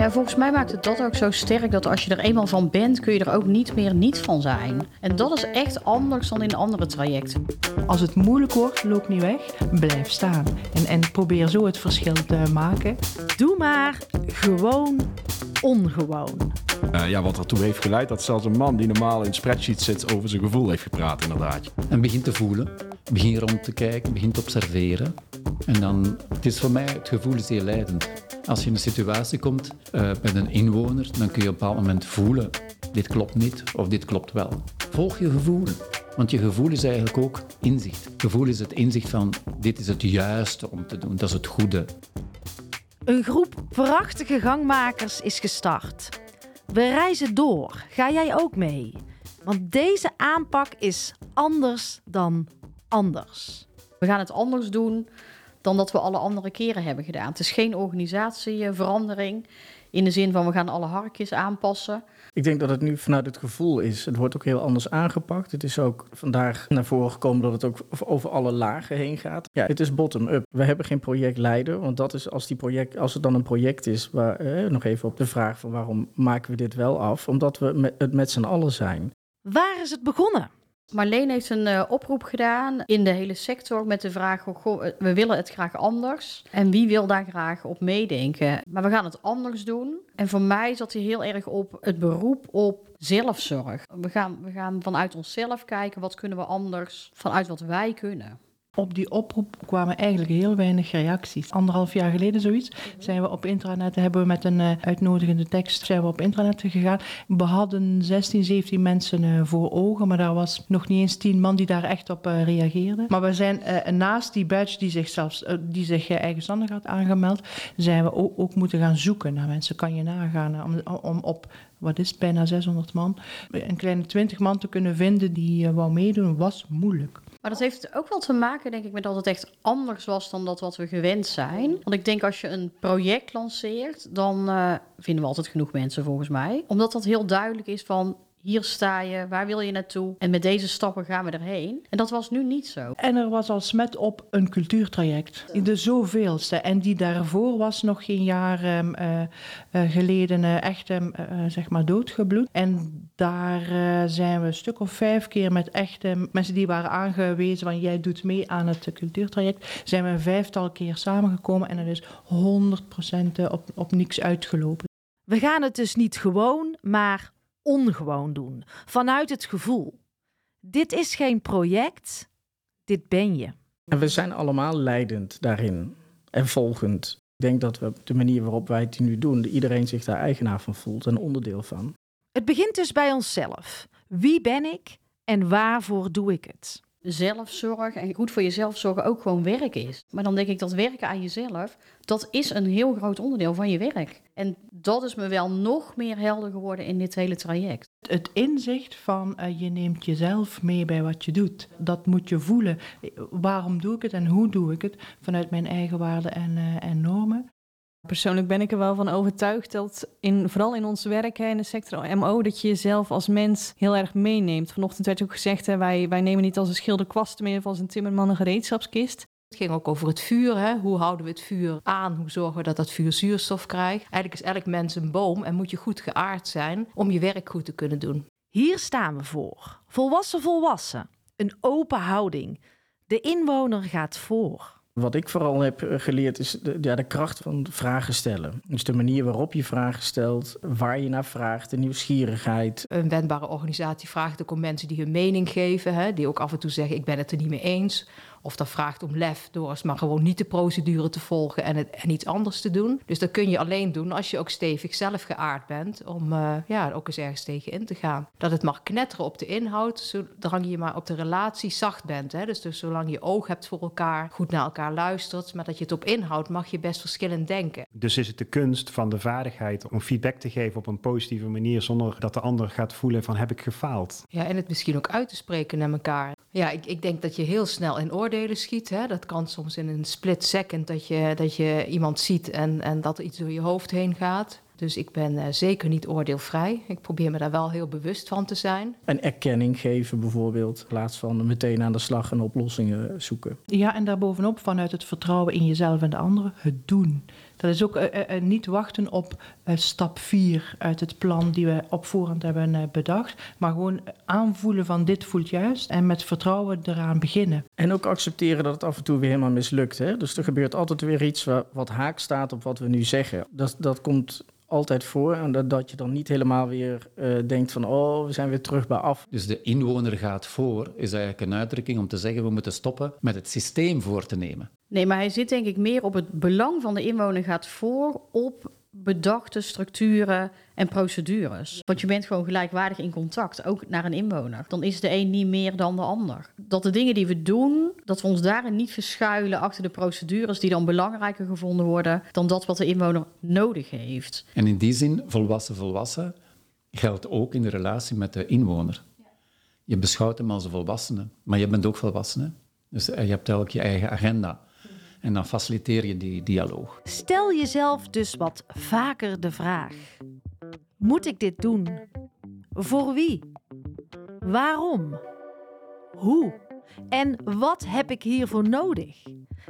Ja, volgens mij maakt het dat ook zo sterk dat als je er eenmaal van bent, kun je er ook niet meer niet van zijn. En dat is echt anders dan in andere trajecten. Als het moeilijk wordt, loop niet weg, blijf staan. En, en probeer zo het verschil te maken. Doe maar gewoon ongewoon. Uh, ja, wat ertoe heeft geleid dat zelfs een man die normaal in spreadsheets zit over zijn gevoel heeft gepraat, inderdaad. En begin te voelen, begin rond te kijken, begin te observeren. En dan, het is voor mij, het gevoel is heel leidend. Als je in een situatie komt uh, met een inwoner, dan kun je op een bepaald moment voelen, dit klopt niet of dit klopt wel. Volg je gevoel. Want je gevoel is eigenlijk ook inzicht. Gevoel is het inzicht van, dit is het juiste om te doen, dat is het goede. Een groep prachtige gangmakers is gestart. We reizen door. Ga jij ook mee? Want deze aanpak is anders dan anders. We gaan het anders doen dan dat we alle andere keren hebben gedaan. Het is geen organisatieverandering in de zin van we gaan alle harkjes aanpassen. Ik denk dat het nu vanuit het gevoel is. Het wordt ook heel anders aangepakt. Het is ook vandaag naar voren gekomen dat het ook over alle lagen heen gaat. Ja, het is bottom-up. We hebben geen projectleider, want dat is als, die project, als het dan een project is, waar, eh, nog even op de vraag van waarom maken we dit wel af? Omdat we met, het met z'n allen zijn. Waar is het begonnen? Marleen heeft een uh, oproep gedaan in de hele sector met de vraag: goh, eh, we willen het graag anders. En wie wil daar graag op meedenken? Maar we gaan het anders doen. En voor mij zat hij heel erg op het beroep op zelfzorg. We gaan, we gaan vanuit onszelf kijken wat kunnen we anders vanuit wat wij kunnen. Op die oproep kwamen eigenlijk heel weinig reacties. Anderhalf jaar geleden zoiets zijn we op intranet, hebben we met een uh, uitnodigende tekst zijn we op intranet gegaan. We hadden 16, 17 mensen uh, voor ogen, maar daar was nog niet eens 10 man die daar echt op uh, reageerden. Maar we zijn naast die badge die zich, zelfs, die zich eigenstandig had aangemeld, zijn we ook, ook, moeten gaan zoeken naar mensen. Kan je nagaan om, op wat is bijna 600 man, een kleine 20 man te kunnen vinden die wou meedoen, was moeilijk. Maar dat heeft ook wel te maken, denk ik, met dat het echt anders was dan dat wat we gewend zijn. Want ik denk als je een project lanceert, dan uh, vinden we altijd genoeg mensen volgens mij. Omdat dat heel duidelijk is van hier sta je, waar wil je naartoe? En met deze stappen gaan we erheen. En dat was nu niet zo. En er was al smet op een cultuurtraject. De zoveelste. En die daarvoor was nog geen jaar um, uh, uh, geleden uh, echt um, zeg maar doodgebloed. En daar zijn we een stuk of vijf keer met echte mensen die waren aangewezen van jij doet mee aan het cultuurtraject. Zijn we een vijftal keer samengekomen en er is 100% op, op niks uitgelopen. We gaan het dus niet gewoon, maar ongewoon doen, vanuit het gevoel. Dit is geen project, dit ben je. En we zijn allemaal leidend daarin en volgend. Ik denk dat we de manier waarop wij het nu doen, iedereen zich daar eigenaar van voelt en onderdeel van. Het begint dus bij onszelf. Wie ben ik en waarvoor doe ik het? Zelfzorg en goed voor jezelf zorgen ook gewoon werk is. Maar dan denk ik dat werken aan jezelf, dat is een heel groot onderdeel van je werk. En dat is me wel nog meer helder geworden in dit hele traject. Het inzicht van uh, je neemt jezelf mee bij wat je doet. Dat moet je voelen. Waarom doe ik het en hoe doe ik het? Vanuit mijn eigen waarden en, uh, en normen. Persoonlijk ben ik er wel van overtuigd dat in, vooral in ons werk in de sector MO, dat je jezelf als mens heel erg meeneemt. Vanochtend werd ook gezegd, hè, wij, wij nemen niet als een schilder kwasten meer of als een timmerman een gereedschapskist. Het ging ook over het vuur. Hè? Hoe houden we het vuur aan? Hoe zorgen we dat dat vuur zuurstof krijgt? Eigenlijk is elk mens een boom en moet je goed geaard zijn om je werk goed te kunnen doen. Hier staan we voor. Volwassen volwassen. Een open houding. De inwoner gaat voor. Wat ik vooral heb eh, geleerd is de, ja, de kracht van vragen stellen. Dus de manier waarop je vragen stelt, waar je naar vraagt, de nieuwsgierigheid. Een wendbare organisatie vraagt ook om mensen die hun mening geven, hè, die ook af en toe zeggen: Ik ben het er niet mee eens. Of dat vraagt om lef door maar gewoon niet de procedure te volgen en, het, en iets anders te doen. Dus dat kun je alleen doen als je ook stevig zelf geaard bent om uh, ja, ook eens ergens tegen in te gaan. Dat het mag knetteren op de inhoud, zolang je maar op de relatie zacht bent. Hè? Dus, dus zolang je oog hebt voor elkaar, goed naar elkaar luistert, maar dat je het op inhoud mag je best verschillend denken. Dus is het de kunst van de vaardigheid om feedback te geven op een positieve manier zonder dat de ander gaat voelen van heb ik gefaald? Ja, en het misschien ook uit te spreken naar elkaar. Ja, ik, ik denk dat je heel snel in oordelen schiet. Hè. Dat kan soms in een split second dat je, dat je iemand ziet en, en dat er iets door je hoofd heen gaat. Dus ik ben uh, zeker niet oordeelvrij. Ik probeer me daar wel heel bewust van te zijn. En erkenning geven bijvoorbeeld, in plaats van meteen aan de slag en oplossingen zoeken. Ja, en daarbovenop vanuit het vertrouwen in jezelf en de anderen, het doen. Dat is ook eh, eh, niet wachten op eh, stap 4 uit het plan die we op voorhand hebben eh, bedacht, maar gewoon aanvoelen van dit voelt juist en met vertrouwen eraan beginnen. En ook accepteren dat het af en toe weer helemaal mislukt. Hè? Dus er gebeurt altijd weer iets wa- wat haak staat op wat we nu zeggen. Dat, dat komt altijd voor. En dat, dat je dan niet helemaal weer eh, denkt van... oh, we zijn weer terug bij af. Dus de inwoner gaat voor, is eigenlijk een uitdrukking om te zeggen we moeten stoppen met het systeem voor te nemen. Nee, maar hij zit denk ik meer op het belang van de inwoner gaat voor op bedachte structuren en procedures. Want je bent gewoon gelijkwaardig in contact, ook naar een inwoner. Dan is de een niet meer dan de ander. Dat de dingen die we doen, dat we ons daarin niet verschuilen achter de procedures die dan belangrijker gevonden worden dan dat wat de inwoner nodig heeft. En in die zin, volwassen volwassen, geldt ook in de relatie met de inwoner. Je beschouwt hem als een volwassene, maar je bent ook volwassene. Dus eh, je hebt elk je eigen agenda. En dan faciliteer je die dialoog. Stel jezelf dus wat vaker de vraag: Moet ik dit doen? Voor wie? Waarom? Hoe? En wat heb ik hiervoor nodig?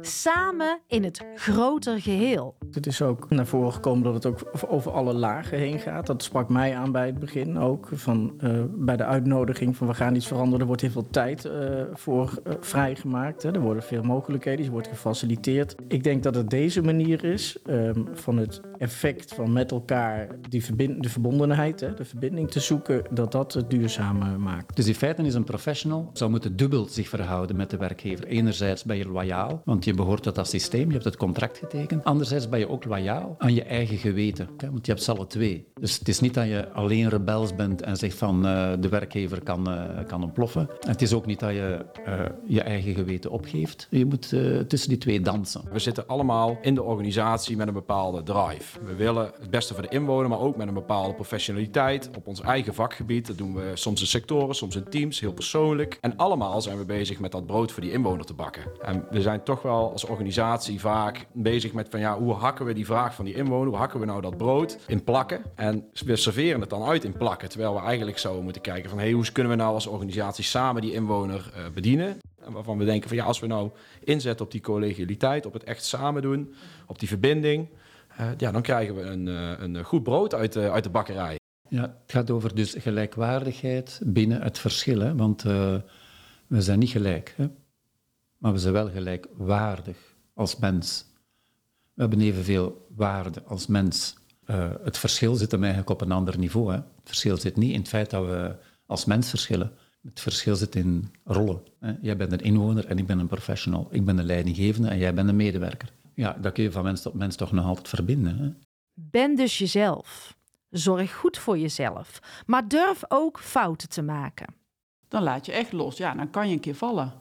Samen in het groter geheel. Het is ook naar voren gekomen dat het ook over alle lagen heen gaat. Dat sprak mij aan bij het begin ook. Van, eh, bij de uitnodiging van we gaan iets veranderen. Er wordt heel veel tijd eh, voor eh, vrijgemaakt. Hè. Er worden veel mogelijkheden, die wordt gefaciliteerd. Ik denk dat het deze manier is ehm, van het effect van met elkaar die verbind de verbondenheid, hè, de verbinding te zoeken, dat dat het duurzamer maakt. Dus in feite is een professional zou moeten dubbel zich verhouden met de werkgever. Enerzijds ben je loyaal, want je behoort tot dat systeem, je hebt het contract getekend. Anderzijds ben je ook loyaal aan je eigen geweten, hè, want je hebt ze alle twee. Dus het is niet dat je alleen rebels bent en zegt van eh, de werkgever kan, eh, kan ontploffen. Het is ook niet dat je eh, je eigen geweten opgeeft. Je moet eh, tussen die twee dansen. We zitten allemaal in de organisatie met een bepaalde drive. We willen het beste voor de inwoner, maar ook met een bepaalde professionaliteit op ons eigen vakgebied. Dat doen we soms in sectoren, soms in teams, heel persoonlijk. En allemaal zijn we bezig met dat brood voor die inwoner te bakken. En we zijn toch wel als organisatie vaak bezig met van ja, hoe hakken we die vraag van die inwoner, hoe hakken we nou dat brood in plakken? En we serveren het dan uit in plakken, terwijl we eigenlijk zouden moeten kijken van hey, hoe kunnen we nou als organisatie samen die inwoner eh, bedienen? En waarvan we denken van ja, als we nou inzetten op die collegialiteit, op het echt samen doen, op die verbinding, ja, dan krijgen we een, eh, een goed brood uit de, uit de bakkerij. Ja, het gaat over dus gelijkwaardigheid binnen het verschil. Hè? Want eh, we zijn niet gelijk, hè? maar we zijn wel gelijkwaardig als mens. We hebben evenveel waarde als mens. Eh, het verschil zit hem eigenlijk op een ander niveau. Hè? Het verschil zit niet in het feit dat we als mens verschillen. Het verschil zit in rollen. Hè? Jij bent een inwoner en ik ben een professional. Ik ben een leidinggevende en jij bent een medewerker. Ja, dat kun je van mens tot mens toch nog altijd verbinden. Hè? Ben dus jezelf. Zorg goed voor jezelf. Maar durf ook fouten te maken. dan laat je echt los. Ja, dan kan je een keer vallen.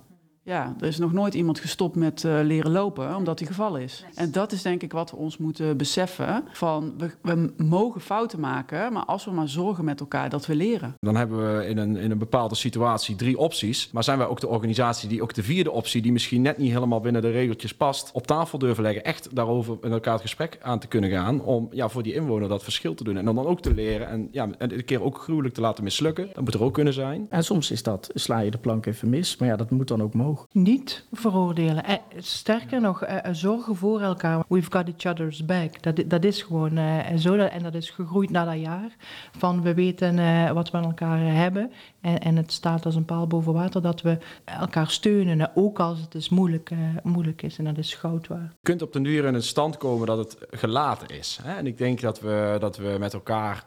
Ja, er is nog nooit iemand gestopt met eh, leren lopen omdat hij gevallen is. En dat is denk ik wat we ons moeten beseffen. Van we, we mogen fouten maken, maar als we maar zorgen met elkaar dat we leren. Dan hebben we in een, in een bepaalde situatie drie opties. Maar zijn wij ook de organisatie die ook de vierde optie, die misschien net niet helemaal binnen de regeltjes past, op tafel durven leggen. Echt daarover met elkaar het gesprek aan te kunnen gaan. Om ja, voor die inwoner dat verschil te doen. En dan, dan ook te leren. En ja, en een keer ook gruwelijk te laten mislukken. Dat moet er ook kunnen zijn. En soms is dat, sla je de plank even mis, maar ja, dat moet dan ook mogen. Niet veroordelen. Eh, sterker nog, eh, zorgen voor elkaar. We've got each other's back. Dat, dat is gewoon eh, zo. dat- En dat is gegroeid na dat jaar. Van we weten eh, wat we aan elkaar hebben. En, en het staat als een paal boven water dat we elkaar steunen. eh, Ook als het dus moeilijk, eh, moeilijk is. En dat is goud waard. Je kunt op den duur in een stand komen dat het gelaten is. Hè? En ik denk dat we, dat we met elkaar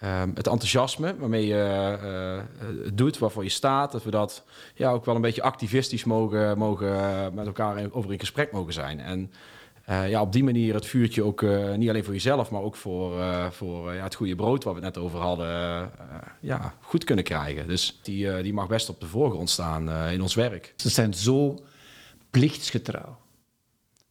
ehm, het enthousiasme waarmee je eh, eh, het doet, waarvoor je staat, dat we dat ja, ook wel een beetje activistisch mogen, mogen eh, met elkaar over in gesprek mogen zijn. En eh, ja, op die manier het vuurtje ook eh, niet alleen voor jezelf, maar ook voor, eh, voor eh, ja, het goede brood waar we het net over hadden, eh, ja, goed kunnen krijgen. Dus die, eh, die mag best op de voorgrond staan eh, in ons werk. Ze zijn zo plichtsgetrouw.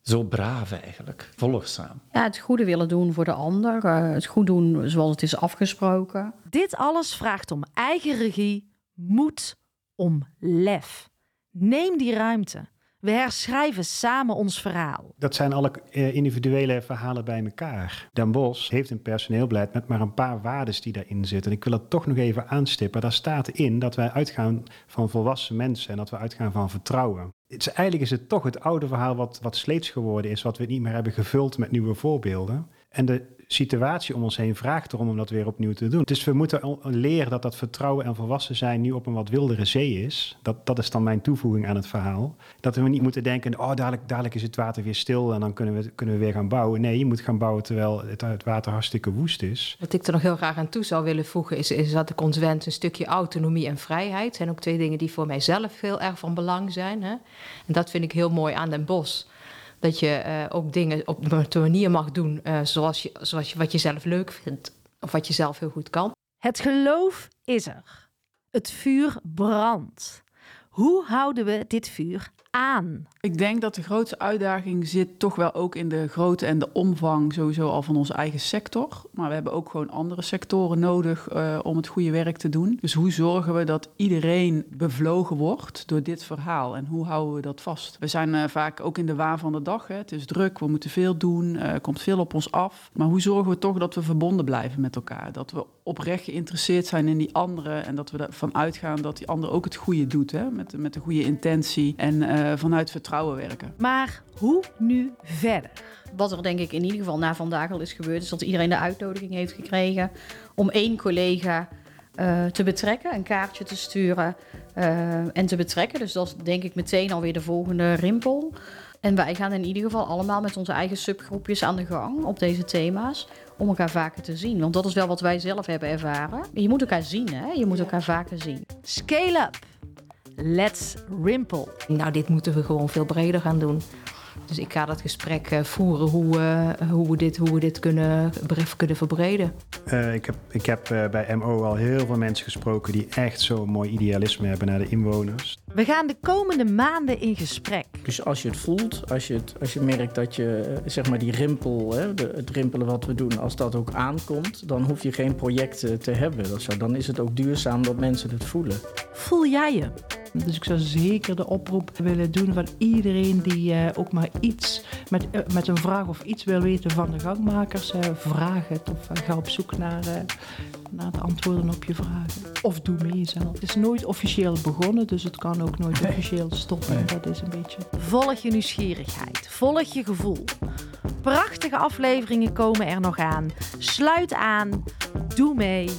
Zo braaf eigenlijk. Volgzaam. Ja, het goede willen doen voor de ander, eh, het goed doen zoals het is afgesproken. Dit alles vraagt om eigen regie, moed, om lef. Neem die ruimte. We herschrijven samen ons verhaal. Dat zijn alle eh, individuele verhalen bij elkaar. Den Bos heeft een personeelbeleid met maar een paar waarden die daarin zitten. En ik wil dat toch nog even aanstippen. Daar staat in dat wij uitgaan van volwassen mensen en dat we uitgaan van vertrouwen. Het eigenlijk is het toch het oude verhaal wat, wat sleets geworden is, wat we niet meer hebben gevuld met nieuwe voorbeelden. En de situatie om ons heen vraagt erom om dat weer opnieuw te doen. Dus we moeten leren dat dat vertrouwen en volwassen zijn nu op een wat wildere zee is. Dat, dat is dan mijn toevoeging aan het verhaal. Dat we niet moeten denken, oh dadelijk, dadelijk is het water weer stil en dan kunnen we, kunnen we weer gaan bouwen. Nee, je moet gaan bouwen terwijl het, het water hartstikke woest is. Wat ik er nog heel graag aan toe zou willen voegen, is, is dat ik ons een stukje autonomie en vrijheid. zijn ook twee dingen die voor mijzelf heel erg van belang zijn. Hè? En dat vind ik heel mooi aan Den Bosch. Dat je eh, ook dingen op een manier mag doen eh, zoals, je, zoals je, wat je zelf leuk vindt. Of wat je zelf heel goed kan. Het geloof is er. Het vuur brandt. Hoe houden we dit vuur aan? Ik denk dat de grootste uitdaging zit toch wel ook in de grootte en de omvang sowieso al van onze eigen sector. Maar we hebben ook gewoon andere sectoren nodig eh, om het goede werk te doen. Dus hoe zorgen we dat iedereen bevlogen wordt door dit verhaal en hoe houden we dat vast? We zijn eh, vaak ook in de waan van de dag. Hè. Het is druk, we moeten veel doen, eh, er komt veel op ons af. Maar hoe zorgen we toch dat we verbonden blijven met elkaar? Dat we oprecht geïnteresseerd zijn in die anderen en dat we ervan uitgaan dat die ander ook het goede doet. Hè? Met, met de goede intentie en vanuit vertrouwen werken. Maar hoe nu verder? Wat er denk ik in ieder geval na vandaag al is gebeurd, is dat iedereen de uitnodiging heeft gekregen om één collega eh, te betrekken, een kaartje te sturen eh, en te betrekken. Dus dat is denk ik meteen alweer de volgende rimpel. En wij gaan in ieder geval allemaal met onze eigen subgroepjes aan de gang op deze thema's. Om elkaar vaker te zien. Want dat is wel wat wij zelf hebben ervaren. Je moet elkaar zien, hè? Je moet elkaar vaker zien. Scale up. Let's rimple. Nou, dit moeten we gewoon veel breder gaan doen. Dus ik ga dat gesprek eh, voeren hoe, eh, hoe we dit, hoe we dit kunnen, bre- kunnen verbreden. Eh, ik heb, ik heb eh, bij MO al heel veel mensen gesproken die echt zo'n mooi idealisme hebben naar de inwoners. We gaan de komende maanden in gesprek. Dus als je het voelt, als je, het, als je merkt dat je zeg maar die rimpel, hè, de, het rimpelen wat we doen, als dat ook aankomt, dan hoef je geen projecten te hebben. Dan is het ook duurzaam dat mensen het voelen. Voel jij je? Dus ik zou zeker de oproep willen doen van iedereen die eh, ook maar iets met, eh, met een vraag of iets wil weten van de gangmakers. eh, vraag het of ga op zoek naar, naar de antwoorden op je vragen. Of doe mee zelf. Het is nooit officieel begonnen, dus het kan ook nooit officieel stoppen. Dat is een beetje... Volg je nieuwsgierigheid. Volg je gevoel. Prachtige afleveringen komen er nog aan. Sluit aan. Doe mee.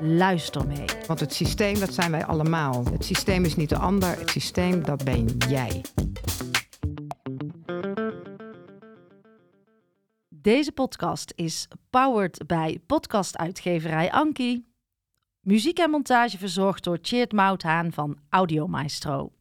Luister mee. Want het systeem, dat zijn wij allemaal. Het systeem is niet de ander, het systeem, dat ben jij. Deze podcast is powered bij podcastuitgeverij Anki. Muziek en montage verzorgd door Cheert Mouthaan van Audio Maestro.